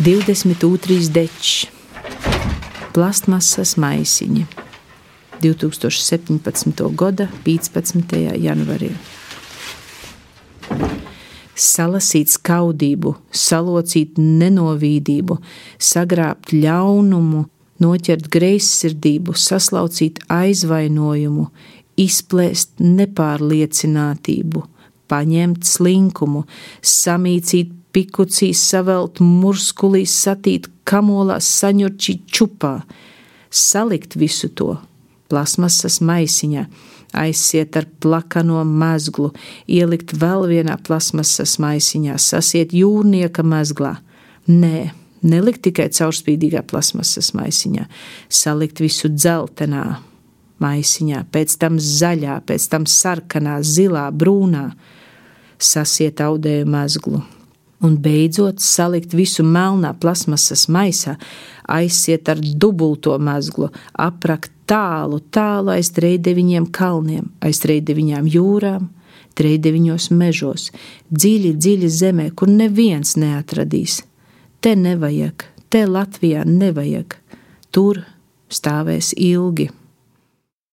22. dečs, plastmasas maisiņi 2017. gada 15. janvarī. Salasīt skaudību, salocīt nenovīdību, sagrābt ļaunumu, noķert greizsirdību, saslaucīt aizvainojumu, izplēst nepārliecinātību, paņemt slinkumu, samīcīt pikucīs, savelt murskulīs, satīt kamolās, saņurčīt čupā, salikt visu to. Plasmasas maisiņā, aizsiet ar plakano mezglu, ielikt vēl vienā plasmasas maisiņā, sasiet jūrnieka mezglā. Nē, nelikt tikai caurspīdīgā plasmasas maisiņā, salikt visu dzeltenā maisiņā, pēc tam zaļā, pēc tam sarkanā, zilā, brūnā, sasiet audēju mezglu un beidzot salikt visu melnā plasmasas maisā, aiziet ar dubulto mezglu, aprakt tālu, tālu aiz trejdeviņiem kalniem, aiz trejdeviņām jūrām, trejdeviņos mežos, dziļi, dziļi zemē, kur neviens neatradīs. Te nevajag, te Latvijā nevajag, tur stāvēs ilgi.